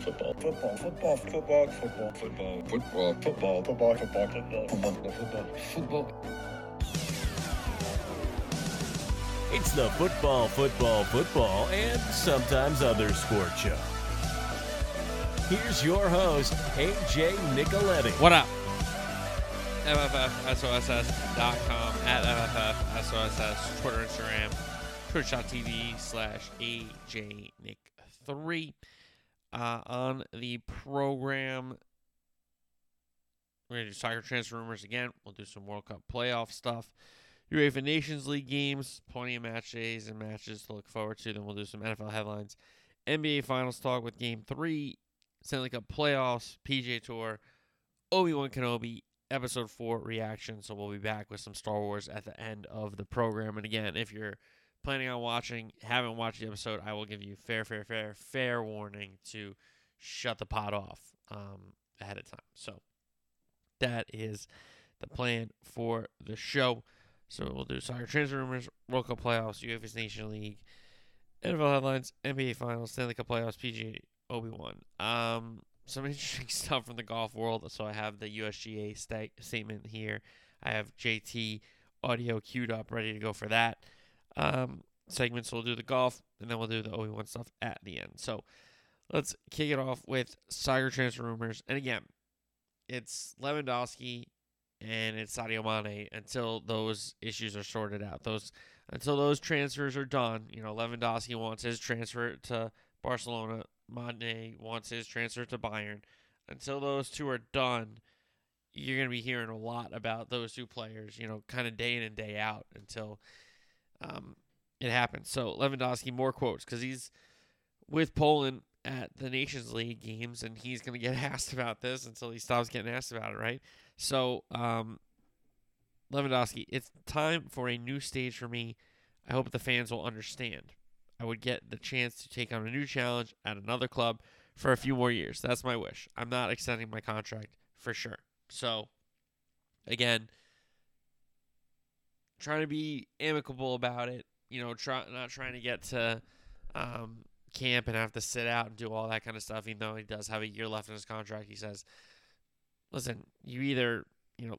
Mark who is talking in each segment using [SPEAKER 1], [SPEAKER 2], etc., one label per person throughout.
[SPEAKER 1] Football. Football. Football. Football. Football. Football. Football. Football. Football. Football. Football. Football. Football. Football.
[SPEAKER 2] It's the football, football, football, and sometimes other sport show. Here's your host, AJ Nicoletti.
[SPEAKER 3] What up? FFFSOSS.com at FFFSOSS, Twitter, Instagram, twitch.tv slash AJNick3. Uh, on the program, we're going to do soccer transfer rumors again. We'll do some World Cup playoff stuff. UEFA Nations League games, plenty of match days and matches to look forward to. Then we'll do some NFL headlines, NBA Finals talk with Game 3, Stanley Cup playoffs, PGA Tour, Obi Wan Kenobi, Episode 4 reaction. So we'll be back with some Star Wars at the end of the program. And again, if you're planning on watching, haven't watched the episode, I will give you fair, fair, fair, fair warning to shut the pot off um, ahead of time. So that is the plan for the show. So we'll do soccer transfer rumors, World Cup playoffs, UEFA's Nation League, NFL headlines, NBA Finals, Stanley Cup playoffs, PGA Obi Wan. Um, some interesting stuff from the golf world. So I have the USGA sta- statement here. I have JT audio queued up, ready to go for that. Um, segments. we'll do the golf, and then we'll do the Obi Wan stuff at the end. So let's kick it off with soccer transfer rumors. And again, it's Lewandowski and it's Sadio Mane until those issues are sorted out. Those until those transfers are done. You know, Lewandowski wants his transfer to Barcelona. Mane wants his transfer to Bayern. Until those two are done, you're going to be hearing a lot about those two players. You know, kind of day in and day out until um, it happens. So Lewandowski, more quotes because he's with Poland at the Nations League games, and he's going to get asked about this until he stops getting asked about it, right? So, um, Lewandowski, it's time for a new stage for me. I hope the fans will understand. I would get the chance to take on a new challenge at another club for a few more years. That's my wish. I'm not extending my contract for sure. So, again, trying to be amicable about it. You know, try not trying to get to um, camp and have to sit out and do all that kind of stuff. Even though he does have a year left in his contract, he says listen, you either, you know,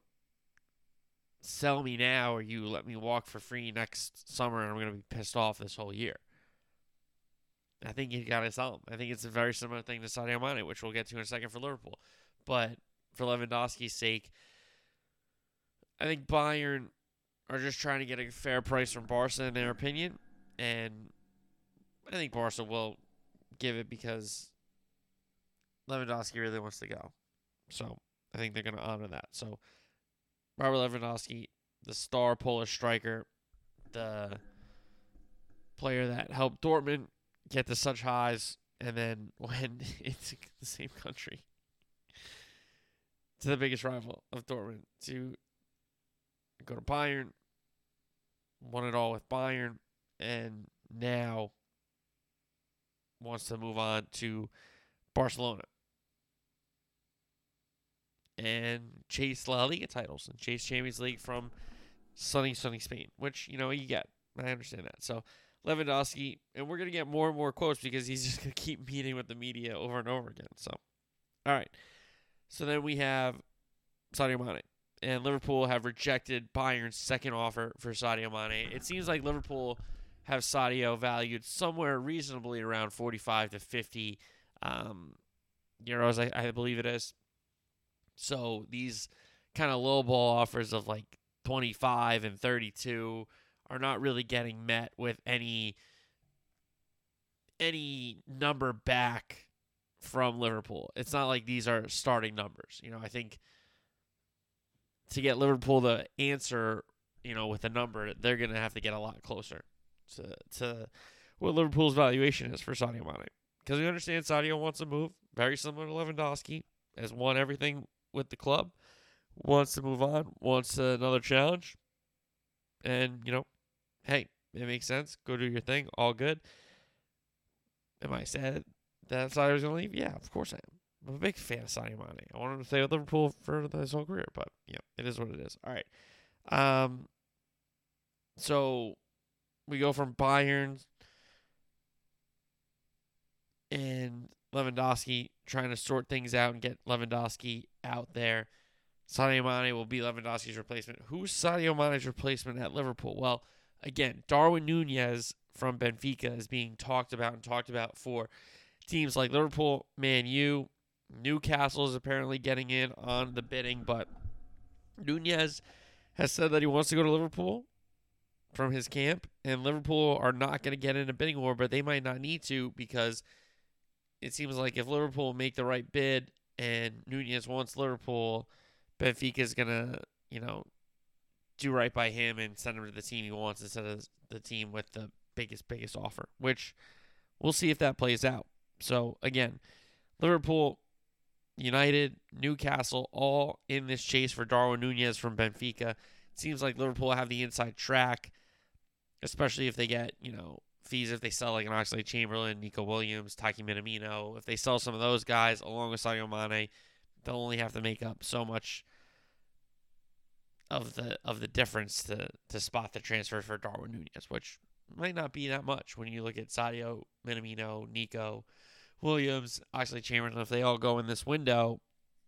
[SPEAKER 3] sell me now or you let me walk for free next summer and I'm going to be pissed off this whole year. I think you got to sell him. I think it's a very similar thing to Sadio Mane, which we'll get to in a second for Liverpool. But for Lewandowski's sake, I think Bayern are just trying to get a fair price from Barca in their opinion. And I think Barca will give it because Lewandowski really wants to go. So I think they're going to honor that. So, Robert Lewandowski, the star Polish striker, the player that helped Dortmund get to such highs and then went into the same country to the biggest rival of Dortmund to go to Bayern, won it all with Bayern, and now wants to move on to Barcelona and chase La Liga titles and chase Champions League from sunny, sunny Spain, which, you know, you get. I understand that. So, Lewandowski, and we're going to get more and more quotes because he's just going to keep meeting with the media over and over again. So, all right. So then we have Sadio Mane. And Liverpool have rejected Bayern's second offer for Sadio Mane. It seems like Liverpool have Sadio valued somewhere reasonably around 45 to 50 um, euros, I, I believe it is. So these kind of low ball offers of like 25 and 32 are not really getting met with any any number back from Liverpool. It's not like these are starting numbers. You know, I think to get Liverpool to answer, you know, with a number, they're going to have to get a lot closer to to what Liverpool's valuation is for Sadio Mane. Because we understand Sadio wants to move, very similar to Lewandowski, has won everything with the club, wants to move on, wants another challenge. And, you know, hey, it makes sense. Go do your thing. All good. Am I sad that Sadio was going to leave? Yeah, of course I am. I'm a big fan of Sadio Mane. I want him to stay with Liverpool for his whole career, but, yeah, it is what it is. All right. Um, so we go from Bayern and Lewandowski, trying to sort things out and get Lewandowski out there. Sadio Mane will be Lewandowski's replacement. Who's Sadio Mane's replacement at Liverpool? Well, again, Darwin Nunez from Benfica is being talked about and talked about for teams like Liverpool, Man U, Newcastle is apparently getting in on the bidding, but Nunez has said that he wants to go to Liverpool from his camp, and Liverpool are not going to get in a bidding war, but they might not need to because it seems like if Liverpool make the right bid and Nunez wants Liverpool, Benfica is going to, you know, do right by him and send him to the team he wants instead of the team with the biggest, biggest offer, which we'll see if that plays out. So, again, Liverpool, United, Newcastle, all in this chase for Darwin Nunez from Benfica. It seems like Liverpool have the inside track, especially if they get, you know, fees if they sell like an Oxlade Chamberlain, Nico Williams, Taki Minamino. If they sell some of those guys along with Sadio Mane, they'll only have to make up so much of the of the difference to to spot the transfer for Darwin Nunez, which might not be that much when you look at Sadio, Minamino, Nico, Williams, Oxlade Chamberlain. If they all go in this window,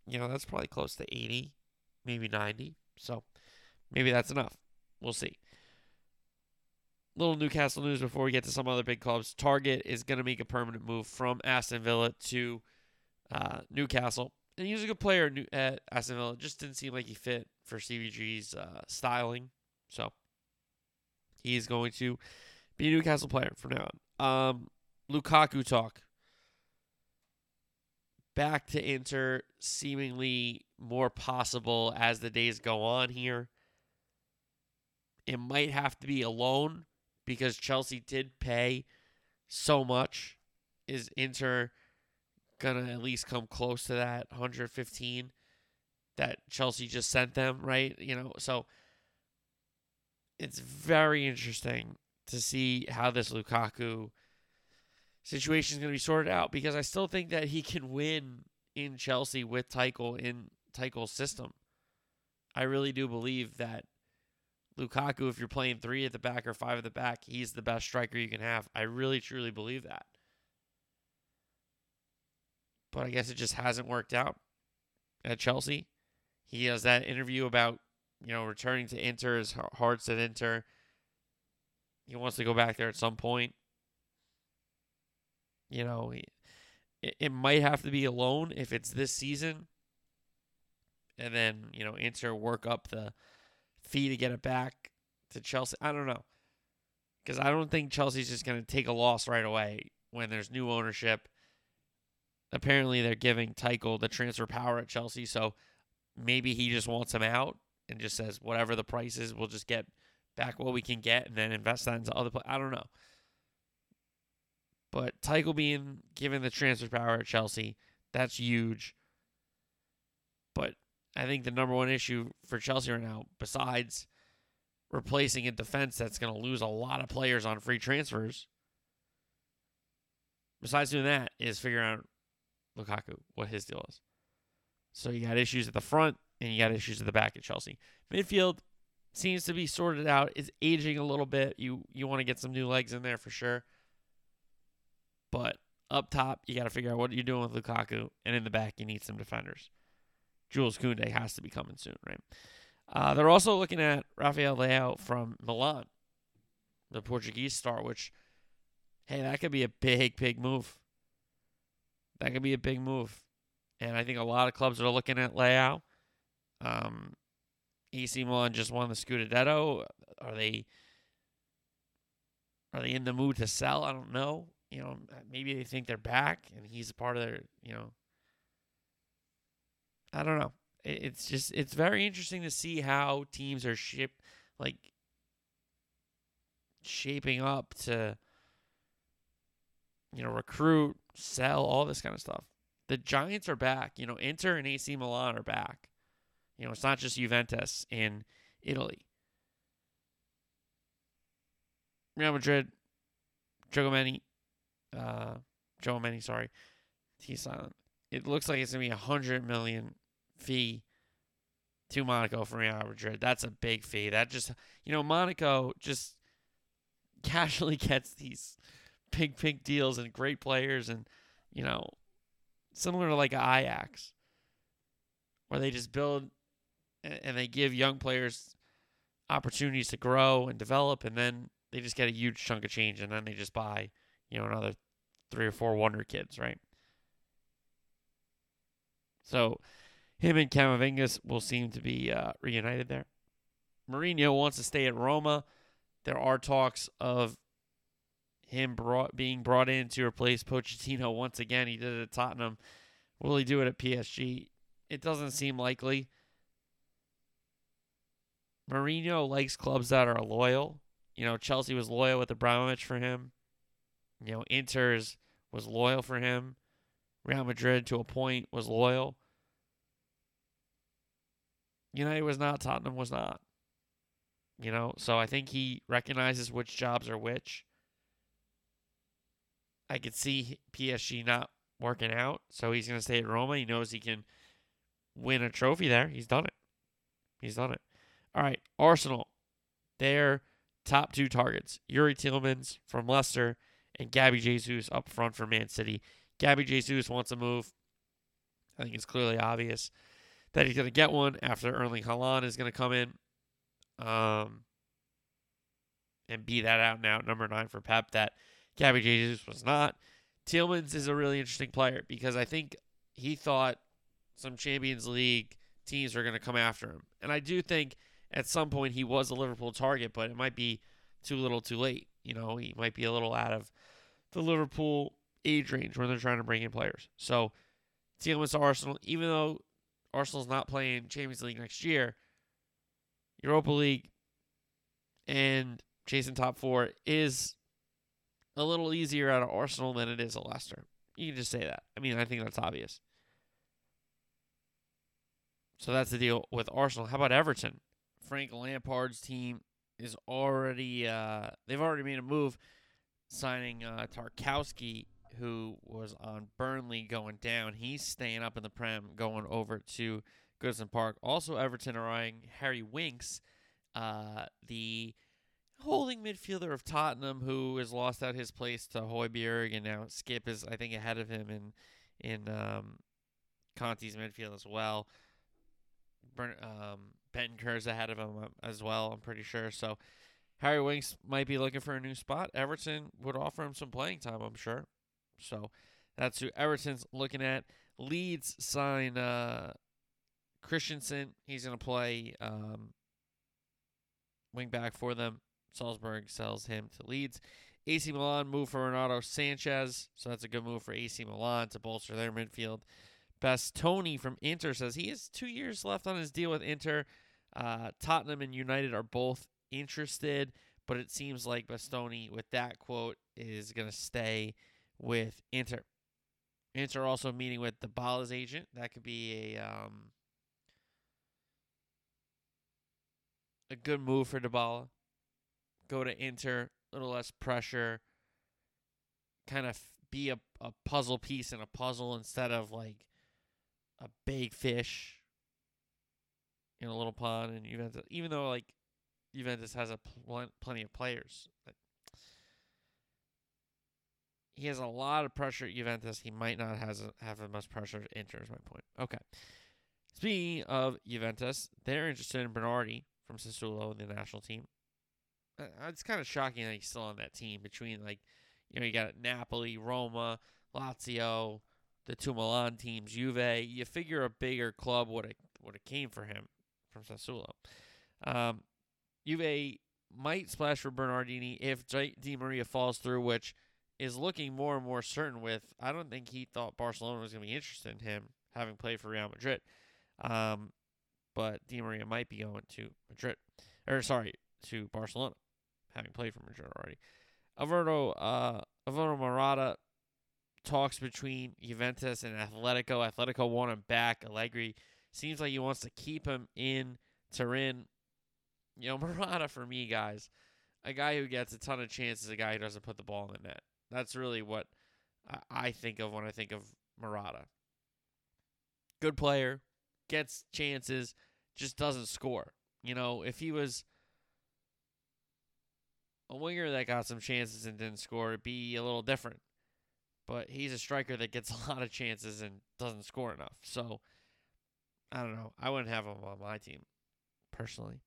[SPEAKER 3] you know that's probably close to 80, maybe 90. So maybe that's enough. We'll see. Little Newcastle news before we get to some other big clubs. Targett is going to make a permanent move from Aston Villa to uh, Newcastle. And he was a good player at Aston Villa. Just didn't seem like he fit for CVG's uh, styling. So he's going to be a Newcastle player from now on. Um, Lukaku talk. Back to Inter, seemingly more possible as the days go on here. It might have to be a loan because Chelsea did pay so much. Is Inter gonna at least come close to that 115 that Chelsea just sent them, right? You know, so it's very interesting to see how this Lukaku situation is going to be sorted out because I still think that he can win in Chelsea with Tuchel in Tuchel's system. I really do believe that Lukaku, if you're playing three at the back or five at the back, he's the best striker you can have. I really truly believe that. But I guess it just hasn't worked out at Chelsea. He has that interview about, you know, returning to Inter, his heart's at Inter. He wants to go back there at some point. You know, it, it might have to be a loan if it's this season. And then, you know, Inter work up the fee to get it back to Chelsea. I don't know. Because I don't think Chelsea's just going to take a loss right away when there's new ownership. Apparently, they're giving Tuchel the transfer power at Chelsea, so maybe he just wants him out and just says whatever the price is, we'll just get back what we can get and then invest that into other. Play- I don't know. But Tuchel being given the transfer power at Chelsea, that's huge. But I think the number one issue for Chelsea right now, besides replacing a defense that's going to lose a lot of players on free transfers, besides doing that, is figuring out Lukaku, what his deal is. So you got issues at the front and you got issues at the back at Chelsea. Midfield seems to be sorted out. Is aging a little bit. You you want to get some new legs in there for sure. But up top, you got to figure out what you're doing with Lukaku, and in the back, you need some defenders. Jules Koundé has to be coming soon, right? Uh, they're also looking at Rafael Leao from Milan, the Portuguese star, which, hey, that could be a big, big move. That could be a big move. And I think a lot of clubs are looking at Leao. Um, AC Milan just won the Scudetto. Are they are they in the mood to sell? I don't know. You know, uh, maybe they think they're back and he's a part of their, you know, I don't know. It's just it's very interesting to see how teams are ship like shaping up to you know recruit, sell, all this kind of stuff. The Giants are back. You know, Inter and AC Milan are back. You know, it's not just Juventus in Italy. Real Madrid, Giacometti, uh, Giacometti, sorry, he's silent. It looks like it's gonna be a hundred million fee to Monaco from Real Madrid. That's a big fee. That just, you know, Monaco just casually gets these big, big deals and great players. And, you know, similar to like Ajax, where they just build and they give young players opportunities to grow and develop, and then they just get a huge chunk of change, and then they just buy, you know, another three or four wonder kids, right? So him and Camavingas will seem to be uh, reunited there. Mourinho wants to stay at Roma. There are talks of him brought being brought in to replace Pochettino once again. He did it at Tottenham. Will he do it at PSG? It doesn't seem likely. Mourinho likes clubs that are loyal. You know, Chelsea was loyal with Abramovich for him. You know, Inter's was loyal for him. Real Madrid, to a point, was loyal. United was not. Tottenham was not. You know, so I think he recognizes which jobs are which. I could see PSG not working out, so he's going to stay at Roma. He knows he can win a trophy there. He's done it. He's done it. All right, Arsenal. Their top two targets: Youri Tielemans from Leicester and Gabby Jesus up front for Man City. Gabby Jesus wants a move. I think it's clearly obvious that he's going to get one after Erling Haaland is going to come in um, and be that out and out number nine for Pep that Gabby Jesus was not. Tielemans is a really interesting player because I think he thought some Champions League teams are going to come after him. And I do think at some point he was a Liverpool target, but it might be too little too late. You know, he might be a little out of the Liverpool age range when they're trying to bring in players. So Tielemans Arsenal, even though Arsenal's not playing Champions League next year, Europa League and chasing top four is a little easier out of Arsenal than it is at Leicester. You can just say that. I mean, I think that's obvious. So that's the deal with Arsenal. How about Everton? Frank Lampard's team is already uh, they've already made a move signing uh, Tarkowski, who was on Burnley going down. He's staying up in the Prem, going over to Goodison Park. Also, Everton are eyeing Harry Winks, uh, the holding midfielder of Tottenham, who has lost out his place to Højbjerg, and now Skipp is, I think, ahead of him in in um, Conte's midfield as well. Um, Bentancur's ahead of him uh, as well, I'm pretty sure. So Harry Winks might be looking for a new spot. Everton would offer him some playing time, I'm sure. So that's who Everton's looking at. Leeds sign uh, Kristensen. He's going to play um, wing back for them. Salzburg sells him to Leeds. AC Milan move for Renato Sanches, so that's a good move for AC Milan to bolster their midfield. Bastoni from Inter says he has two years left on his deal with Inter. Uh, Tottenham and United are both interested, but it seems like Bastoni, with that quote, is going to stay with Inter. Inter also meeting with Dybala's agent. That could be a um, a good move for Dybala. Go to Inter, a little less pressure. Kind of be a, a puzzle piece in a puzzle instead of like a big fish in a little pond. And Juventus, even though like Juventus has a pl- plenty of players, he has a lot of pressure at Juventus. He might not has have as much pressure at Inter. Is my point. Okay. Speaking of Juventus, they're interested in Berardi from Sassuolo in the national team. Uh, it's kind of shocking that he's still on that team. Between like, you know, you got Napoli, Roma, Lazio, the two Milan teams, Juve. You figure a bigger club would have would have came for him from Sassuolo. Um, Juve might splash for Bernardini if Di Maria falls through, which is looking more and more certain with. I don't think he thought Barcelona was going to be interested in him, having played for Real Madrid. Um, but Di Maria might be going to Madrid, or sorry, to Barcelona, having played for Madrid already. Alvaro, uh, Alvaro Morata talks between Juventus and Atletico. Atletico want him back. Allegri seems like he wants to keep him in Turin. You know, Morata for me, guys, a guy who gets a ton of chances, a guy who doesn't put the ball in the net. That's really what I think of when I think of Morata. Good player, gets chances, just doesn't score. You know, if he was a winger that got some chances and didn't score, it'd be a little different. but he's a striker that gets a lot of chances and doesn't score enough. So I don't know. I wouldn't have him on my team personally.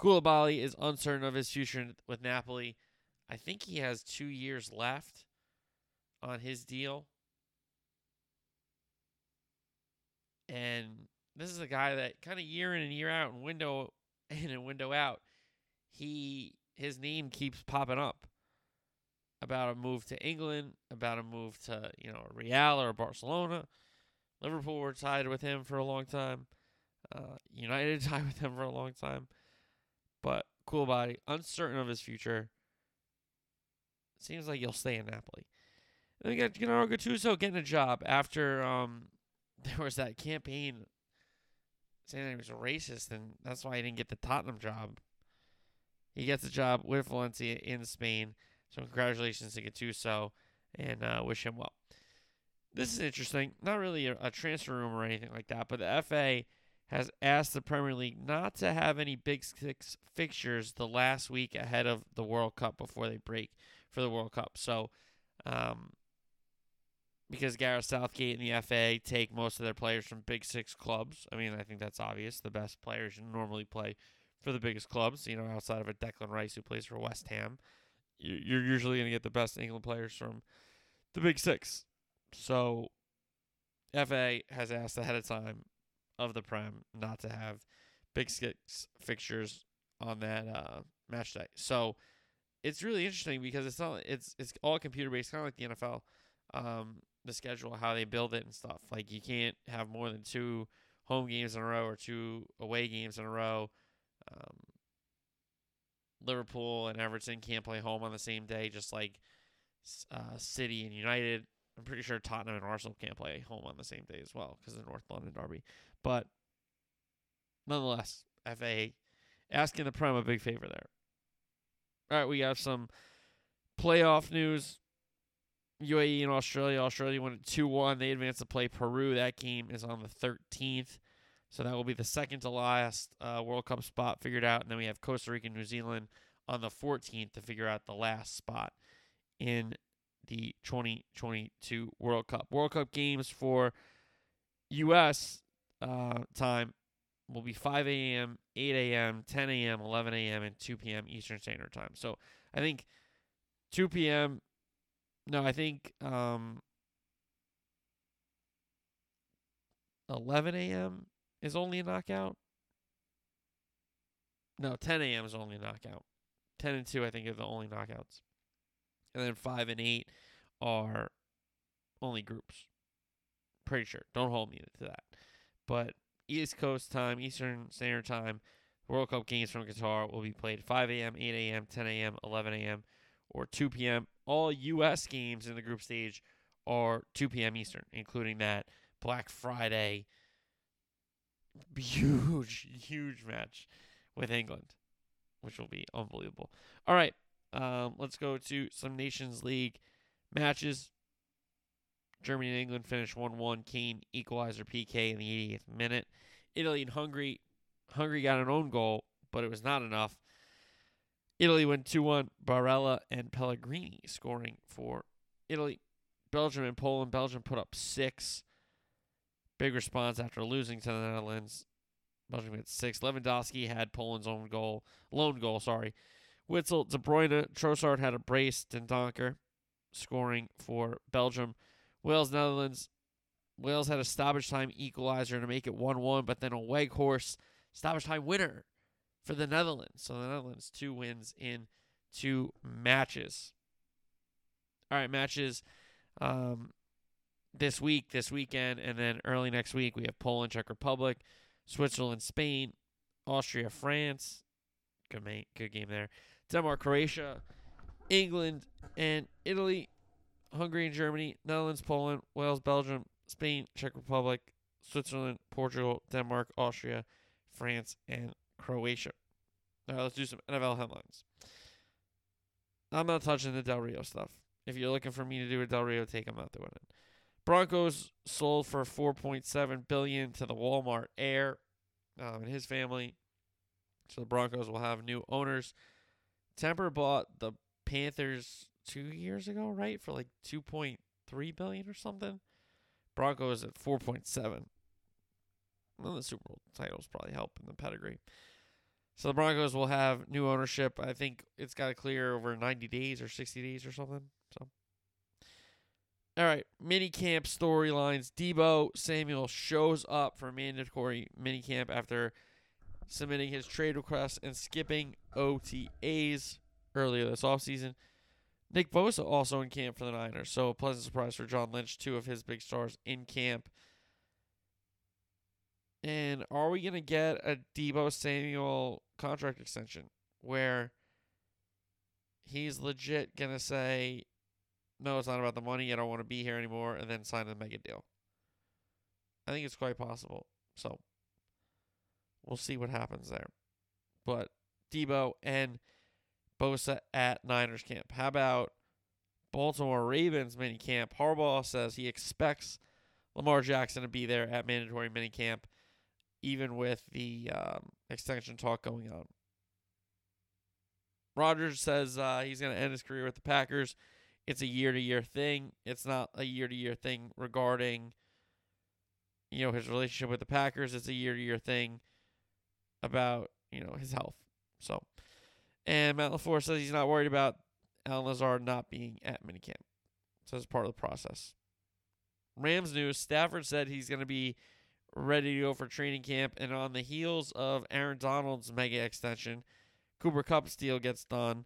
[SPEAKER 3] Koulibaly is uncertain of his future with Napoli. I think he has two years left on his deal. And this is a guy that kind of year in and year out and window in and window out, he his name keeps popping up about a move to England, about a move to, you know, Real or Barcelona. Liverpool were tied with him for a long time. Uh, United tied with him for a long time. But Koulibaly, uncertain of his future. Seems like he'll stay in Napoli. And then we got Gennaro Gattuso getting a job after um, there was that campaign saying that he was a racist, and that's why he didn't get the Tottenham job. He gets a job with Valencia in Spain. So congratulations to Gattuso, and uh, wish him well. This is interesting. Not really a, a transfer room or anything like that, but the FA has asked the Premier League not to have any Big Six fixtures the last week ahead of the World Cup before they break for the World Cup. So, um, because Gareth Southgate and the FA take most of their players from Big Six clubs. I mean, I think that's obvious. The best players normally play for the biggest clubs, you know, outside of a Declan Rice who plays for West Ham. You're usually going to get the best England players from the Big Six. So, FA has asked ahead of time of the Prem not to have Big Six fixtures on that uh, match day. So it's really interesting because it's not it's it's all computer based, kind of like the NFL. Um, the schedule, how they build it and stuff. Like you can't have more than two home games in a row or two away games in a row. Um, Liverpool and Everton can't play home on the same day, just like uh, City and United. I'm pretty sure Tottenham and Arsenal can't play home on the same day as well because of the North London derby. But nonetheless, FA asking the Prem a big favor there. All right, we have some playoff news. UAE and Australia. Australia went 2 1. They advanced to play Peru. That game is on the 13th. So that will be the second to last uh, World Cup spot figured out. And then we have Costa Rica and New Zealand on the 14th to figure out the last spot in the 2022 World Cup. World Cup games for U.S uh, time will be 5 a.m., 8 a.m., 10 a.m., 11 a.m., and 2 p.m. Eastern Standard Time. So I think 2 p.m. No, I think um, 11 a.m. is only a knockout. No, 10 a.m. is only a knockout. 10 and 2, I think, are the only knockouts. And then 5 and 8 are only groups. Pretty sure. Don't hold me to that. But East Coast time, Eastern Standard Time, World Cup games from Qatar will be played 5 a.m., 8 a.m., 10 a.m., 11 a.m., or 2 p.m. All U.S. games in the group stage are 2 p.m. Eastern, including that Black Friday huge, huge match with England, which will be unbelievable. All right, um, let's go to some Nations League matches. Germany and England finished 1 1. Kane equalizer PK in the 88th minute. Italy and Hungary. Hungary got an own goal, but it was not enough. Italy went 2 1. Barella and Pellegrini scoring for Italy. Belgium and Poland. Belgium put up six. Big response after losing to the Netherlands. Belgium had six. Lewandowski had Poland's own goal, lone goal, sorry. Witsel, De Bruyne, Trossard had a brace. Dendoncker scoring for Belgium. Wales, Netherlands. Wales had a stoppage time equalizer to make it 1 1, but then a Weghorst stoppage time winner for the Netherlands. So the Netherlands, two wins in two matches. All right, matches um, this week, this weekend, and then early next week, we have Poland, Czech Republic, Switzerland, Spain, Austria, France. Good, mate, good game there. Denmark, Croatia, England, and Italy. Hungary and Germany, Netherlands, Poland, Wales, Belgium, Spain, Czech Republic, Switzerland, Portugal, Denmark, Austria, France, and Croatia. All right, let's do some NFL headlines. I'm not touching the Del Rio stuff. If you're looking for me to do a Del Rio take, I'm not doing it. Broncos sold for 4.7 billion to the Walmart heir um, and his family. So the Broncos will have new owners. Tepper bought the Panthers two years ago, right? For like two point three billion or something. Broncos at four point seven. Well, the Super Bowl titles probably help in the pedigree. So the Broncos will have new ownership. I think it's got to clear over 90 days or 60 days or something. So, all right, mini camp storylines. Deebo Samuel shows up for mandatory mini camp after submitting his trade request and skipping OTAs earlier this offseason. Nick Bosa also in camp for the Niners, so a pleasant surprise for John Lynch, two of his big stars in camp. And are we going to get a Deebo Samuel contract extension where he's legit going to say, no, it's not about the money. I don't want to be here anymore, and then sign a mega deal? I think it's quite possible. So we'll see what happens there. But Deebo and Bosa at Niners camp. How about Baltimore Ravens mini camp? Harbaugh says he expects Lamar Jackson to be there at mandatory mini camp, even with the um, extension talk going on. Rodgers says uh, he's going to end his career with the Packers. It's a year to year thing. It's not a year to year thing regarding, you know, his relationship with the Packers. It's a year to year thing about, you know, his health. So and Matt LaFleur says he's not worried about Allen Lazard not being at minicamp. So that's part of the process. Rams news Stafford said he's going to be ready to go for training camp. And on the heels of Aaron Donald's mega extension, Cooper Kupp's deal gets done.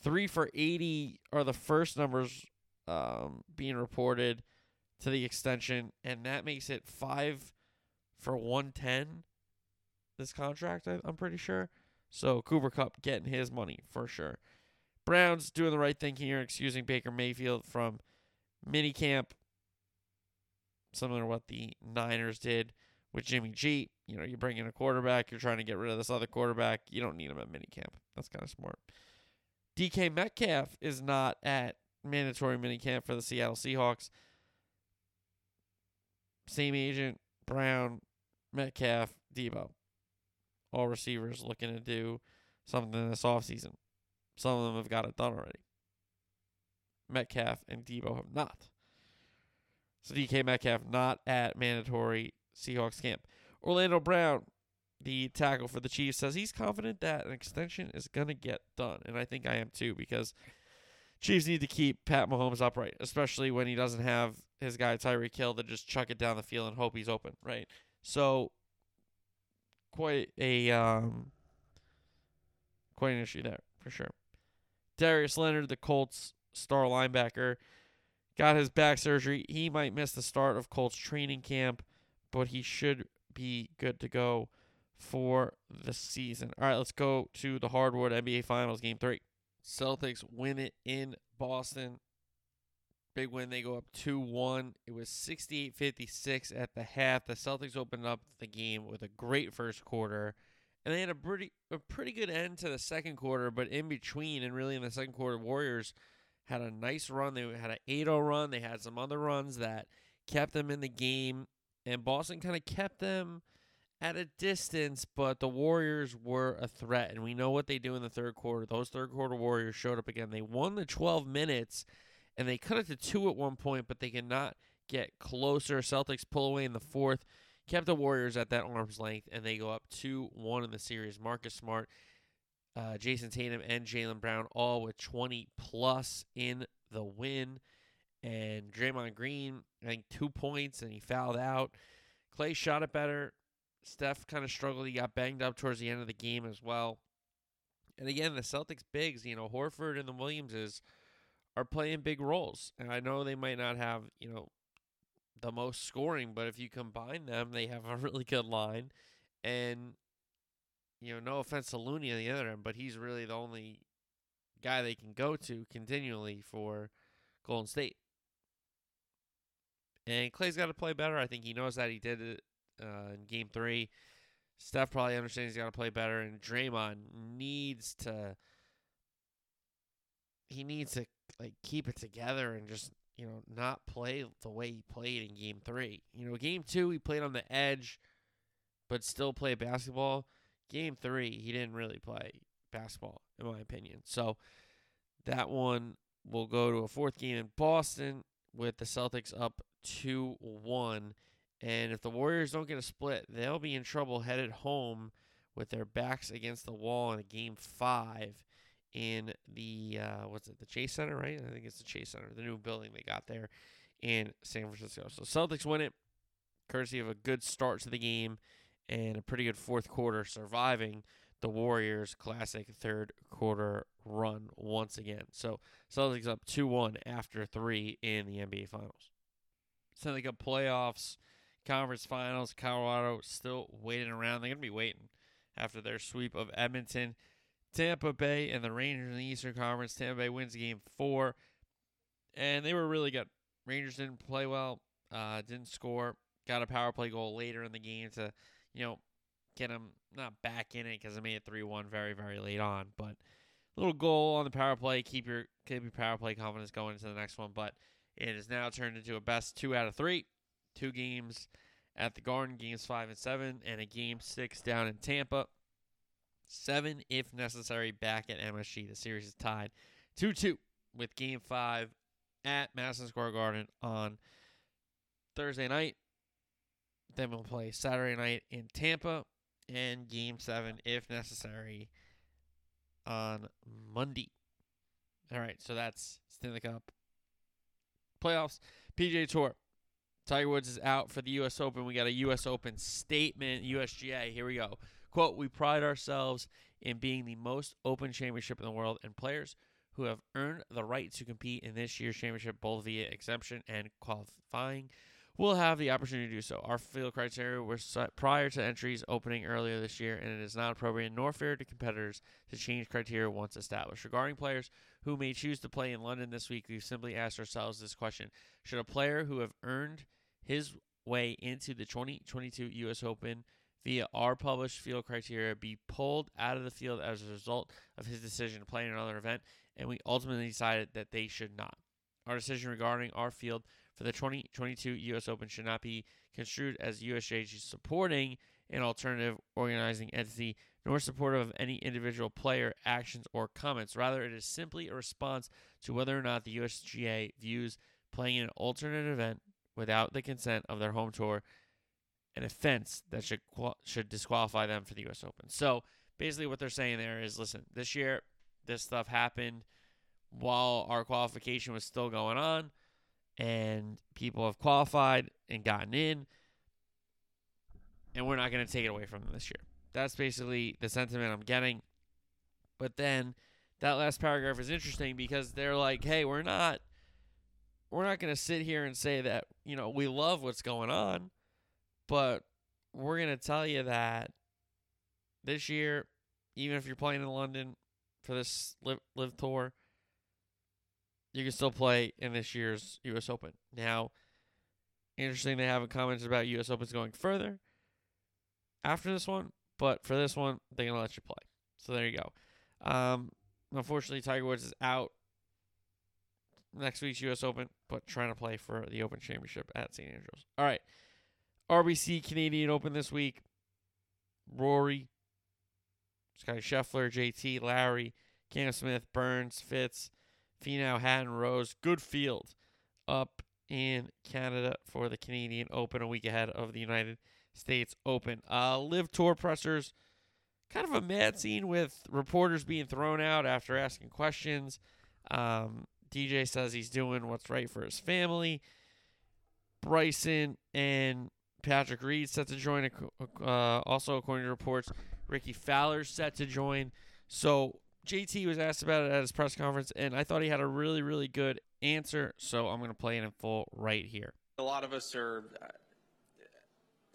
[SPEAKER 3] Three for 80 are the first numbers um, being reported to the extension. And that makes it five for 110 this contract, I, I'm pretty sure. So Cooper Kupp getting his money for sure. Browns doing the right thing here, excusing Baker Mayfield from minicamp, similar to what the Niners did with Jimmy G. You know, you bring in a quarterback, you're trying to get rid of this other quarterback. You don't need him at minicamp. That's kind of smart. DK Metcalf is not at mandatory minicamp for the Seattle Seahawks. Same agent, Brown, Metcalf, Deebo all receivers looking to do something this offseason. Some of them have got it done already. Metcalf and Deebo have not. So DK Metcalf not at mandatory Seahawks camp. Orlando Brown, the tackle for the Chiefs, says he's confident that an extension is going to get done. And I think I am too because Chiefs need to keep Pat Mahomes upright, especially when he doesn't have his guy Tyreek Hill to just chuck it down the field and hope he's open, right? So quite a um, quite an issue there for sure. Darius Leonard, the Colts star linebacker, got his back surgery. He might miss the start of Colts training camp, but he should be good to go for the season. All right, let's go to the hardwood NBA Finals game 3. Celtics win it in Boston Big win. They go up 2 1. It was 68 56 at the half. The Celtics opened up the game with a great first quarter. And they had a pretty a pretty good end to the second quarter, but in between and really in the second quarter, Warriors had a nice run. They had an 8-0 run. They had some other runs that kept them in the game, and Boston kind of kept them at a distance, but the Warriors were a threat, and we know what they do in the third quarter. Those third quarter Warriors showed up again. They won the 12 minutes and they cut it to two at one point, but they cannot get closer. Celtics pull away in the fourth, kept the Warriors at that arm's length, and they go up 2 1 in the series. Marcus Smart, uh, Jayson Tatum, and Jaylen Brown all with 20 plus in the win. And Draymond Green, I think two points, and he fouled out. Clay shot it better. Steph kind of struggled. He got banged up towards the end of the game as well. And again, the Celtics bigs, you know, Horford and the Williamses are playing big roles. And I know they might not have, you know, the most scoring, but if you combine them, they have a really good line. And, you know, no offense to Looney on the other end, but he's really the only guy they can go to continually for Golden State. And Clay's got to play better. I think he knows that he did it uh, in game three. Steph probably understands he's got to play better, and Draymond needs to he needs to like keep it together and just you know not play the way he played in game three. You know, game two he played on the edge, but still play basketball. Game three he didn't really play basketball in my opinion. So that one we'll go to a fourth game in Boston with the Celtics up 2 1. And if the Warriors don't get a split, they'll be in trouble headed home with their backs against the wall in a game five in the uh, what's it, the Chase Center, right? I think it's the Chase Center, the new building they got there in San Francisco. So Celtics win it, courtesy of a good start to the game and a pretty good fourth quarter, surviving the Warriors' classic third quarter run once again. So Celtics up two one after three in the NBA Finals. Stanley Cup playoffs, conference finals. Colorado still waiting around. They're gonna be waiting after their sweep of Edmonton. Tampa Bay and the Rangers in the Eastern Conference. Tampa Bay wins game four, and they were really good. Rangers didn't play well, uh, didn't score. Got a power play goal later in the game to, you know, get them not back in it because they made it three one very very late on, but little goal on the power play keep your keep your power play confidence going into the next one. But it is now turned into a best two out of three, two games at the Garden, games five and seven, and a game six down in Tampa. Seven, if necessary, back at MSG. The series is tied 2 2 with game five at Madison Square Garden on Thursday night. Then we'll play Saturday night in Tampa and game seven, if necessary, on Monday. All right, so that's Stanley Cup playoffs. PGA Tour. Tiger Woods is out for the U.S. Open. We got a U.S. Open statement, USGA. Here we go. Quote, we pride ourselves in being the most open championship in the world, and players who have earned the right to compete in this year's championship, both via exemption and qualifying, will have the opportunity to do so. Our field criteria were set prior to entries opening earlier this year, and it is not appropriate nor fair to competitors to change criteria once established. Regarding players who may choose to play in London this week, we've simply asked ourselves this question Should a player who have earned his way into the 2022 U.S. Open via our published field criteria be pulled out of the field as a result of his decision to play in another event, and we ultimately decided that they should not. Our decision regarding our field for the 2022 U.S. Open should not be construed as USGA supporting an alternative organizing entity, nor supportive of any individual player actions or comments. Rather, it is simply a response to whether or not the USGA views playing in an alternate event without the consent of their home tour an offense that should should disqualify them for the U.S. Open. So basically, what they're saying there is, listen, this year this stuff happened while our qualification was still going on, and people have qualified and gotten in, and we're not going to take it away from them this year. That's basically the sentiment I'm getting. But then that last paragraph is interesting because they're like, "Hey, we're not." We're not going to sit here and say that, you know, we love what's going on but we're going to tell you that this year, even if you're playing in London for this LIV, LIV tour, you can still play in this year's U.S. Open. Now, interesting, they haven't commented about U.S. Opens going further after this one, but for this one, they're going to let you play. So there you go. Um, unfortunately, Tiger Woods is out next week's U.S. Open, but trying to play for the Open Championship at St. Andrews. All right. RBC Canadian Open this week. Rory, Scotty Scheffler, JT, Lowry, Cam Smith, Burns, Fitz, Finau, Hatton, Rose. Good field up in Canada for the Canadian Open a week ahead of the United States Open. Uh, LIV Tour pressers, kind of a mad scene with reporters being thrown out after asking questions. Um, DJ says he's doing what's right for his family. Bryson and Patrick Reed set to join. Uh, also, according to reports, Rickie Fowler set to join. So JT was asked about it at his press conference, and I thought he had a really, really good answer. So I'm going to play it in full right here.
[SPEAKER 4] A lot of us are.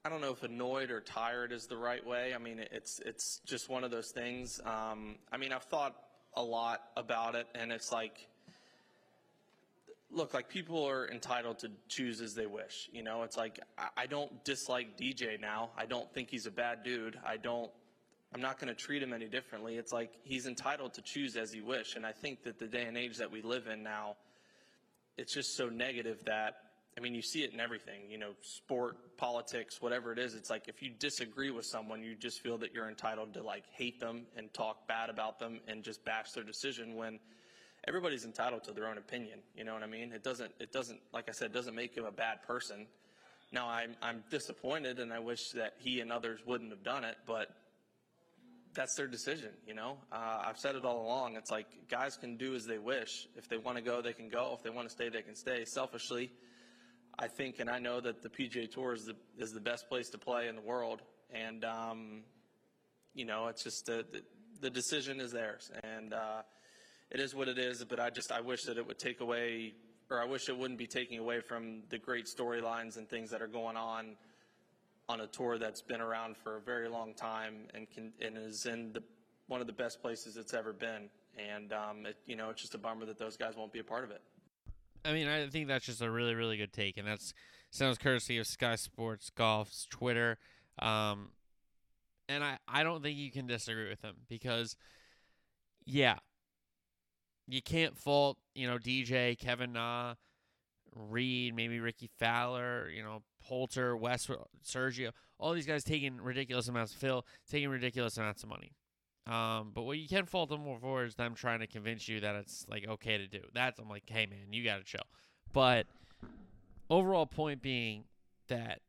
[SPEAKER 4] I don't know if annoyed or tired is the right way. I mean, it's it's just one of those things. Um, I mean, I've thought a lot about it, and it's like look, like people are entitled to choose as they wish. You know, it's like I, don't dislike DJ now. I don't think he's a bad dude. I don't. I'm not going to treat him any differently. It's like he's entitled to choose as he wish. And I think that the day and age that we live in now, it's just so negative that I mean, you see it in everything, you know, sport, politics, whatever it is. It's like if you disagree with someone, you just feel that you're entitled to like hate them and talk bad about them and just bash their decision when everybody's entitled to their own opinion. You know what I mean? It doesn't. It doesn't. Like I said, doesn't make him a bad person. Now I'm I'm disappointed, and I wish that he and others wouldn't have done it, but that's their decision. You know, uh, I've said it all along. It's like guys can do as they wish. If they want to go, they can go. If they want to stay, they can stay. Selfishly, I think, and I know that the PGA Tour is the is the best place to play in the world, and um, you know, it's just the, the the decision is theirs, and uh, it is what it is. But I just I wish that it would take away, or I wish it wouldn't be taking away from the great storylines and things that are going on on a tour that's been around for a very long time and can and is in the one of the best places it's ever been. And um, it, you know, it's just a bummer that those guys won't be a part of it.
[SPEAKER 3] I mean, I think that's just a really, really good take, and that's sounds courtesy of Sky Sports Golf's Twitter. Um, and I, I don't think you can disagree with him because, yeah, you can't fault you know DJ, Kevin Na, Reed, maybe Rickie Fowler, you know Poulter, Westwood, Sergio, all these guys taking ridiculous amounts of Phil, taking ridiculous amounts of money. Um, but what you can fault them for is them trying to convince you that it's like okay to do. That's I'm like, hey man, you gotta chill. But overall point being that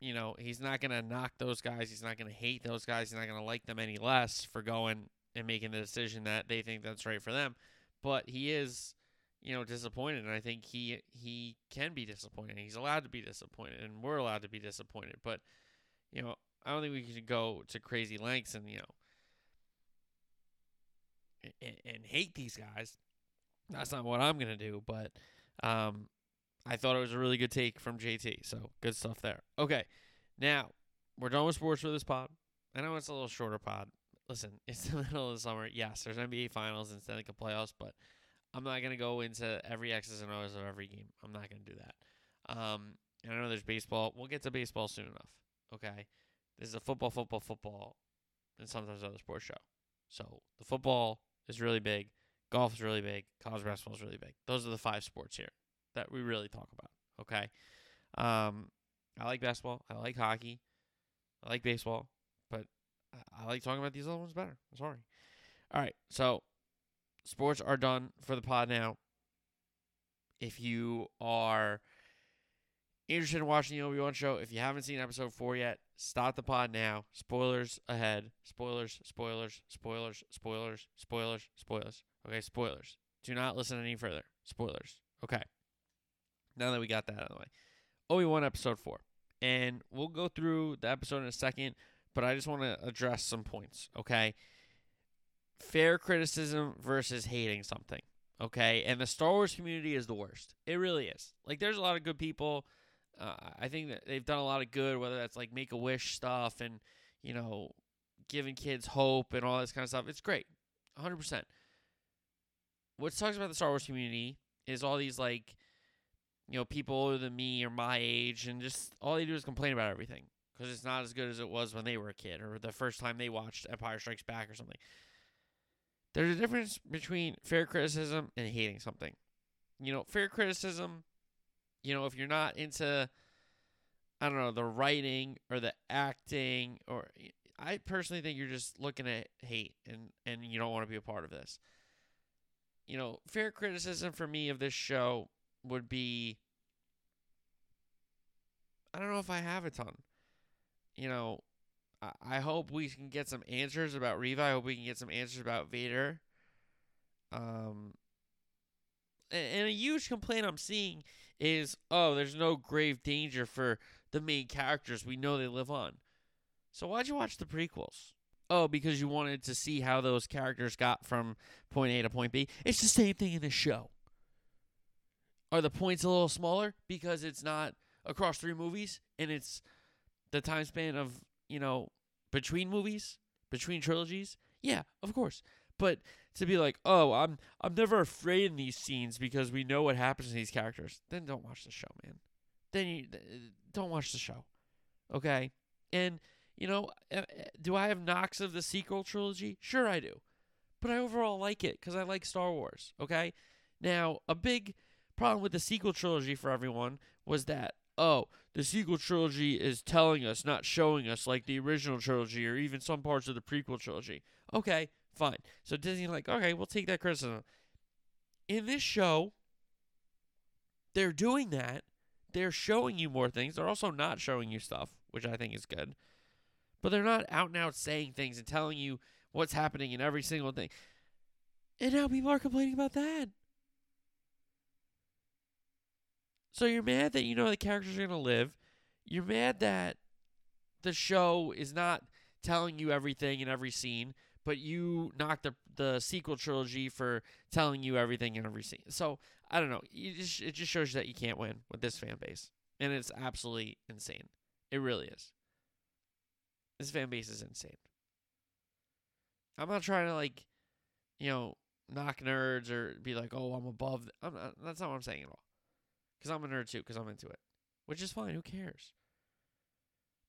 [SPEAKER 3] you know he's not gonna knock those guys. He's not gonna hate those guys. He's not gonna like them any less for going and making the decision that they think that's right for them. But he is, you know, disappointed, and I think he he can be disappointed. He's allowed to be disappointed, and we're allowed to be disappointed. But you know, I don't think we can go to crazy lengths and you know and, and hate these guys. That's not what I'm gonna do, but um, I thought it was a really good take from JT. So good stuff there. Okay, now we're done with sports for this pod. I know it's a little shorter pod. Listen, it's the middle of the summer. Yes, there's NBA finals and Stanley Cup playoffs, but I'm not gonna go into every X's and O's of every game. I'm not gonna do that. Um, and I know there's baseball. We'll get to baseball soon enough. Okay, this is a football, football, football, and sometimes other sports show. So the football is really big. Golf is really big. College basketball is really big. Those are the five sports here that we really talk about. Okay. Um, I like basketball. I like hockey. I like baseball, I, like talking about these other ones better. I'm sorry. All right. So sports are done for the pod now. If you are interested in watching the Obi Wan show, if you haven't seen episode four yet, stop the pod now. Spoilers ahead. Spoilers, spoilers, spoilers, spoilers, spoilers, spoilers. Okay, spoilers. Do not listen any further. Spoilers. Okay. Now that we got that out of the way, Obi Wan episode four, and we'll go through the episode in a second. But I just want to address some points. Okay. Fair criticism versus hating something. Okay, and the Star Wars community is the worst. It really is. Like, there's a lot of good people. Uh, I think that they've done a lot of good, whether that's like Make a Wish stuff and you know giving kids hope and all this kind of stuff. It's great, 100. percent What sucks about the Star Wars community is all these like you know people older than me or my age, and just all they do is complain about everything because it's not as good as it was when they were a kid or the first time they watched Empire Strikes Back or something. There's a difference between fair criticism and hating something. You know, fair criticism you know, if you're not into, I don't know, the writing or the acting, or I personally think you're just looking at hate and and you don't want to be a part of this. You know, fair criticism for me of this show would be I don't know if I have a ton. You know, I, hope we can get some answers about Reva. I hope we can get some answers about Vader. Um, and, and a huge complaint I'm seeing is oh, there's no grave danger for the main characters. We know they live on. So why'd you watch the prequels? Oh, because you wanted to see how those characters got from point A to point B. It's the same thing in the show. Are the points a little smaller because it's not across three movies and it's the time span of, you know, between movies, between trilogies? Yeah, of course. But to be like, oh, I'm I'm never afraid in these scenes because we know what happens to these characters, then don't watch the show, man. Then you don't watch the show, okay? And you know, eh, eh, do I have knocks of the sequel trilogy? Sure, I do, but I overall like it because I like Star Wars. Okay, now a big problem with the sequel trilogy for everyone was that oh, the sequel trilogy is telling us, not showing us, like the original trilogy or even some parts of the prequel trilogy. Okay, Fine. So Disney like, okay, we'll take that criticism. In this show, they're doing that. They're showing you more things. They're also not showing you stuff, which I think is good. But they're not out and out saying things and telling you what's happening in every single thing. And now people are complaining about that. So you're mad that you know the characters are going to live. You're mad that the show is not telling you everything in every scene, but you knocked the the sequel trilogy for telling you everything in every scene. So I don't know. Just, it just shows you that you can't win with this fan base, and it's absolutely insane. It really is. This fan base is insane. I'm not trying to like, you know, knock nerds or be like, oh, I'm above. th-" I'm not, that's not what I'm saying at all. Because I'm a nerd too. Because I'm into it, which is fine. Who cares?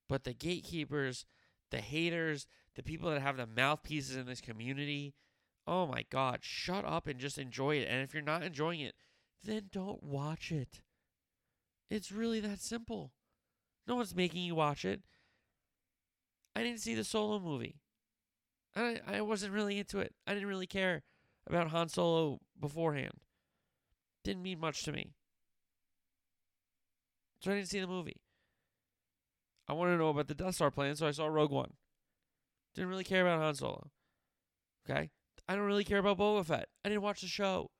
[SPEAKER 3] But the gatekeepers, the haters, the people that have the mouthpieces in this community, oh my God, shut up and just enjoy it. And if you're not enjoying it, then don't watch it. It's really that simple. No one's making you watch it. I didn't see the solo movie. I I wasn't really into it. I didn't really care about Han Solo beforehand. Didn't mean much to me. So I didn't see the movie. I wanted to know about the Death Star plan, so I saw Rogue One. Didn't really care about Han Solo. Okay? I don't really care about Boba Fett. I didn't watch the show.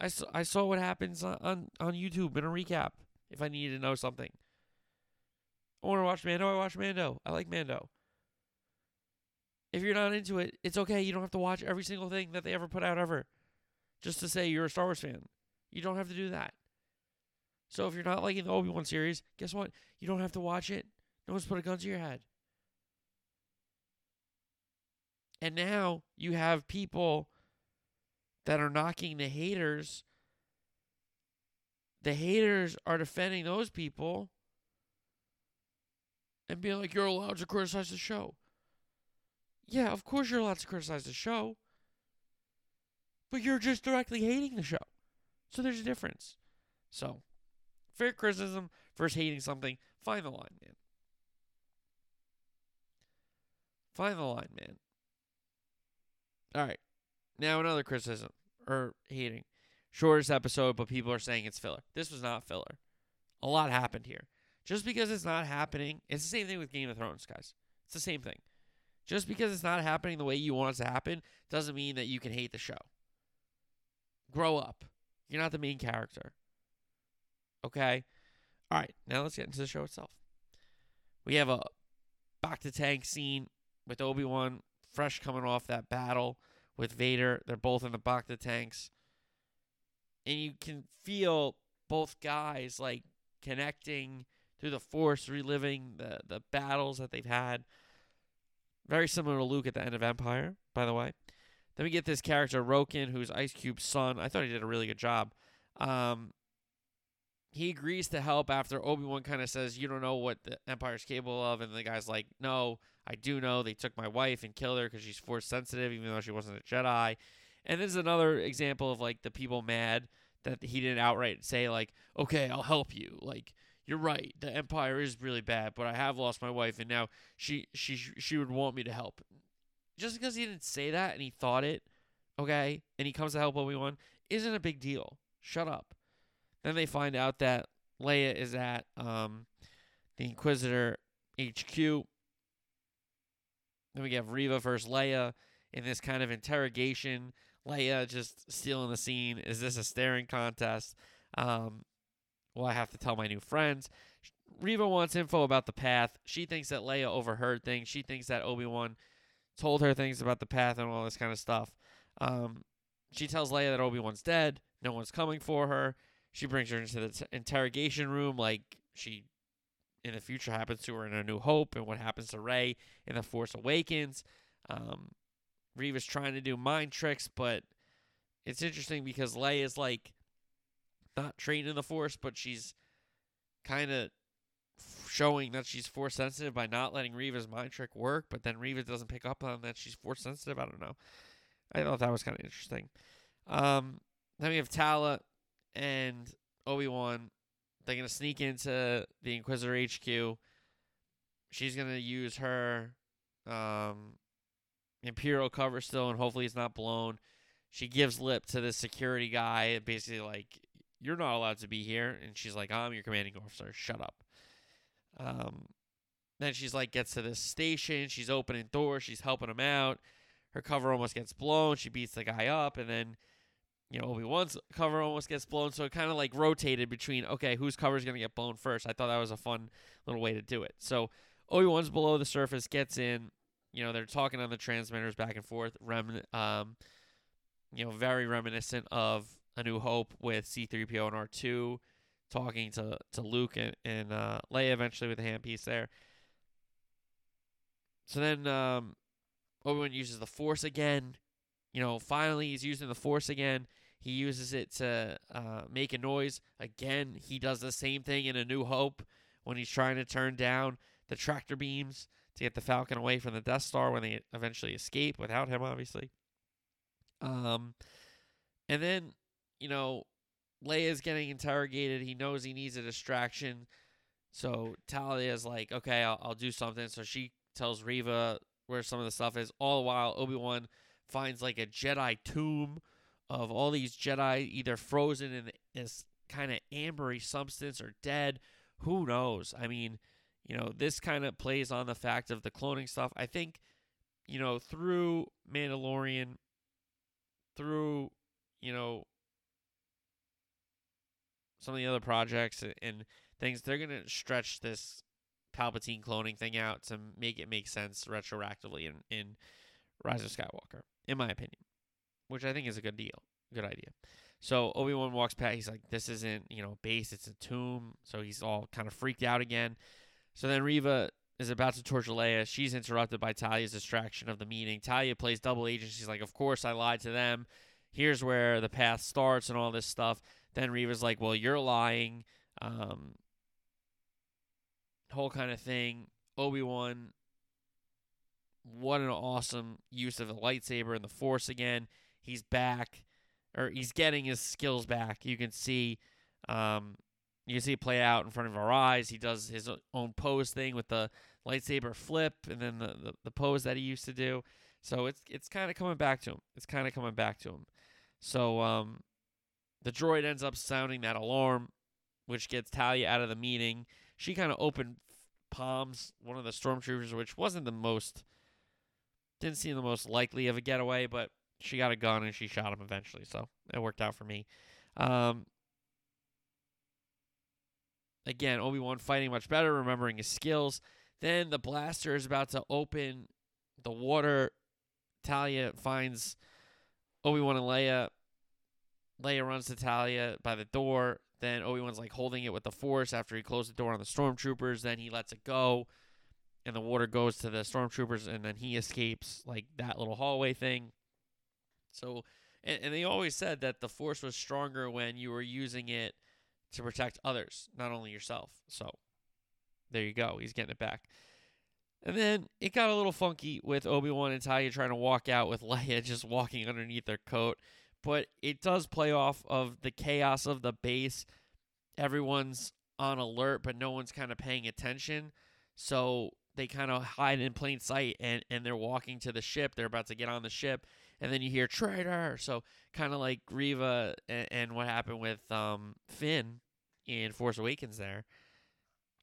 [SPEAKER 3] I saw, I saw what happens on, on, on YouTube in a recap if I needed to know something. I want to watch Mando, I watch Mando. I like Mando. If you're not into it, it's okay. You don't have to watch every single thing that they ever put out ever just to say you're a Star Wars fan. You don't have to do that. So if you're not liking the Obi Wan series, guess what? You don't have to watch it. No one's put a gun to your head. And now you have people that are knocking the haters. The haters are defending those people and being like, you're allowed to criticize the show. Yeah, of course you're allowed to criticize the show. But you're just directly hating the show. So there's a difference. So, fair criticism versus hating something. Find the line, man. Find the line, man. All right. Now another criticism or hating. Shortest episode, but people are saying it's filler. This was not filler. A lot happened here. Just because it's not happening, it's the same thing with Game of Thrones, guys. It's the same thing. Just because it's not happening the way you want it to happen doesn't mean that you can hate the show. Grow up. You're not the main character. Okay? All right, now let's get into the show itself. We have a bacta tank scene with Obi Wan, fresh coming off that battle with Vader. They're both in the bacta tanks. And you can feel both guys like connecting through the force, reliving the, the battles that they've had. Very similar to Luke at the end of Empire, by the way. Then we get this character, Roken, who's Ice Cube's son. I thought he did a really good job. Um, he agrees to help after Obi Wan kind of says, You don't know what the Empire's capable of. And the guy's like, No, I do know. They took my wife and killed her because she's force sensitive, even though she wasn't a Jedi. And this is another example of like the people mad that he didn't outright say, like, Okay, I'll help you. Like, you're right. The Empire is really bad, but I have lost my wife, and now she she she would want me to help. Just because he didn't say that and he thought it, okay, and he comes to help Obi Wan, isn't a big deal. Shut up. Then they find out that Leia is at um, the Inquisitor HQ. Then we have Reva versus Leia in this kind of interrogation. Leia just stealing the scene. Is this a staring contest? Um, well, I have to tell my new friends. Reva wants info about the path. She thinks that Leia overheard things. She thinks that Obi Wan told her things about the path and all this kind of stuff. Um, she tells Leia that Obi Wan's dead. No one's coming for her. She brings her into the interrogation room like she in the future happens to her in A New Hope and what happens to Rey in The Force Awakens. Um, Reva's trying to do mind tricks, but it's interesting because Leia's like not trained in the Force, but she's kind of showing that she's force sensitive by not letting Reva's mind trick work, but then Riva doesn't pick up on that she's force sensitive. I don't know. I thought that was kind of interesting. Um, then we have Tala and Obi Wan. They're gonna sneak into the Inquisitor HQ. She's gonna use her um, Imperial cover still, and hopefully it's not blown. she gives lip to the security guy, basically like, "You're not allowed to be here," and she's like, "I'm your commanding officer. Shut up." Um, then she's like, gets to this station. She's opening doors. She's helping him out. Her cover almost gets blown. She beats the guy up, and then you know Obi Wan's cover almost gets blown. So it kind of like rotated between okay, whose cover is gonna get blown first. I thought that was a fun little way to do it. So Obi Wan's below the surface, gets in. You know they're talking on the transmitters back and forth. Rem, um, you know, very reminiscent of A New Hope with C-3PO and R2 talking to to Luke and, and uh, Leia eventually with the handpiece there. So then um, Obi Wan uses the Force again. You know, finally he's using the Force again. He uses it to uh, make a noise. Again, he does the same thing in A New Hope when he's trying to turn down the tractor beams to get the Falcon away from the Death Star when they eventually escape without him, obviously. Um, and then, you know, Leia's getting interrogated. He knows he needs a distraction. So Talia's like, okay, I'll, I'll do something. So she tells Reva where some of the stuff is. All the while, Obi Wan finds like a Jedi tomb of all these Jedi either frozen in this kind of ambery substance or dead. Who knows? I mean, you know, this kind of plays on the fact of the cloning stuff. I think, you know, through Mandalorian, through, you know, some of the other projects and things, they're going to stretch this Palpatine cloning thing out to make it make sense retroactively in, in Rise of Skywalker, in my opinion, which I think is a good deal, good idea. So Obi Wan walks past. He's like, "This isn't, you know, base. It's a tomb." So he's all kind of freaked out again. So then Reva is about to torture Leia. She's interrupted by Talia's distraction of the meeting. Talia plays double agent. She's like, "Of course I lied to them. Here's where the path starts and all this stuff." Then Reva's like, "Well, you're lying." Um, whole kind of thing. Obi Wan, what an awesome use of the lightsaber and the Force again. He's back, or he's getting his skills back. You can see, um, you can see it play out in front of our eyes. He does his own pose thing with the lightsaber flip, and then the the, the pose that he used to do. So it's it's kind of coming back to him. It's kind of coming back to him. So um, the droid ends up sounding that alarm, which gets Talia out of the meeting. She kind of opened palms one of the stormtroopers, which wasn't the most didn't seem the most likely of a getaway, but she got a gun and she shot him eventually, so it worked out for me. Um, again, Obi Wan fighting much better, remembering his skills. Then the blaster is about to open the water. Talia finds Obi Wan and Leia. Leia runs to Talia by the door. Then Obi Wan's like holding it with the force after he closed the door on the stormtroopers. Then he lets it go, and the water goes to the stormtroopers, and then he escapes like that little hallway thing. So, and, and they always said that the force was stronger when you were using it to protect others, not only yourself. So, there you go. He's getting it back. And then it got a little funky with Obi Wan and Talia trying to walk out with Leia just walking underneath their coat but it does play off of the chaos of the base. Everyone's on alert, but no one's kind of paying attention. So they kind of hide in plain sight and, and they're walking to the ship. They're about to get on the ship. And then you hear traitor. So kind of like Reva and, and, what happened with um, Finn in Force Awakens there.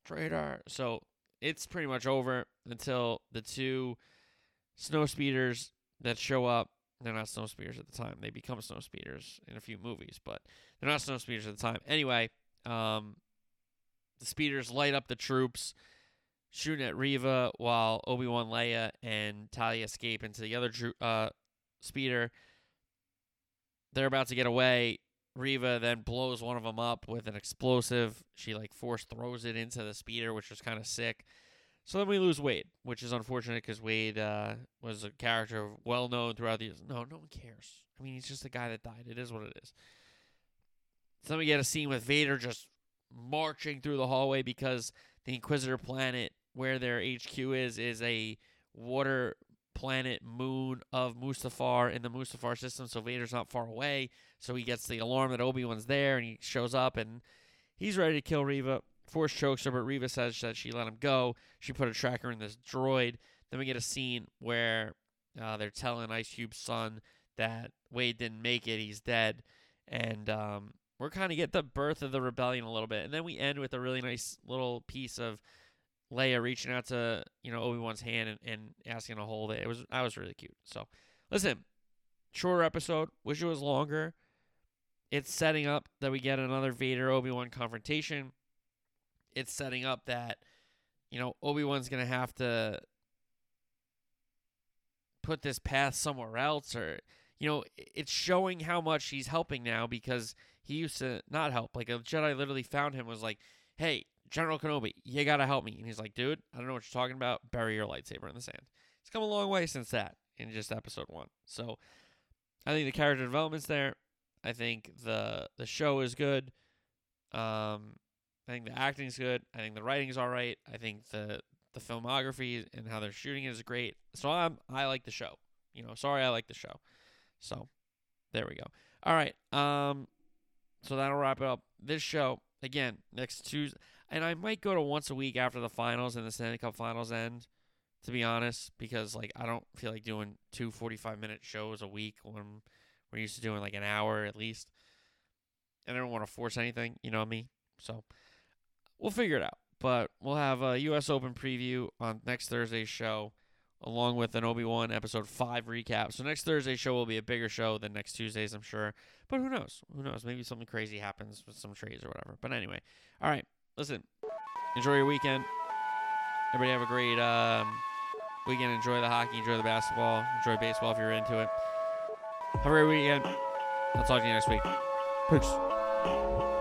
[SPEAKER 3] Traitor. So it's pretty much over until the two snow speeders that show up they're not snow speeders at the time. They become snow speeders in a few movies, but they're not snow speeders at the time. Anyway, um, the speeders light up the troops, shooting at Reva while Obi Wan, Leia, and Talia escape into the other uh, speeder. They're about to get away. Reva then blows one of them up with an explosive. She like force throws it into the speeder, which was kind of sick. So then we lose Wade, which is unfortunate because Wade uh, was a character well known throughout the years. No, no one cares. I mean, he's just a guy that died. It is what it is. So then we get a scene with Vader just marching through the hallway because the Inquisitor planet, where their HQ is, is a water planet moon of Mustafar in the Mustafar system. So Vader's not far away. So he gets the alarm that Obi Wan's there, and he shows up and he's ready to kill Reva. Force chokes her, but Reva says that she let him go. She put a tracker in this droid. Then we get a scene where uh, they're telling Ice Cube's son that Wade didn't make it, he's dead, and um, we're kind of get the birth of the rebellion a little bit, and then we end with a really nice little piece of Leia reaching out to you know Obi Wan's hand and, and asking to hold it. It was that was really cute. So listen, shorter episode. Wish it was longer. It's setting up that we get another Vader Obi Wan confrontation. It's setting up that you know Obi Wan's gonna have to put this path somewhere else, or you know it's showing how much he's helping now because he used to not help. Like a Jedi literally found him was like, "Hey, General Kenobi, you gotta help me." And he's like, "Dude, I don't know what you're talking about. Bury your lightsaber in the sand." It's come a long way since that in just episode one. So I think the character development's there. I think the the show is good. Um, I think the acting's good. I think the writing's all right. I think the the filmography and how they're shooting it is great. So I'm I like the show. You know, sorry I like the show. So there we go. All right. Um, so that'll wrap it up. This show again next Tuesday, and I might go to once a week after the finals and the Stanley Cup finals end. To be honest, because like I don't feel like doing two 45 minute shows a week when we're used to doing like an hour at least. And I don't want to force anything, you know me. So we'll figure it out. But we'll have a U.S. Open preview on next Thursday's show, along with an Obi Wan episode five recap. So next Thursday's show will be a bigger show than next Tuesday's, I'm sure. But who knows? Who knows? Maybe something crazy happens with some trades or whatever. But anyway, all right. Listen, enjoy your weekend. Everybody have a great um, weekend. Enjoy the hockey. Enjoy the basketball. Enjoy baseball if you're into it. Have a great weekend. I'll talk to you next week. Peace.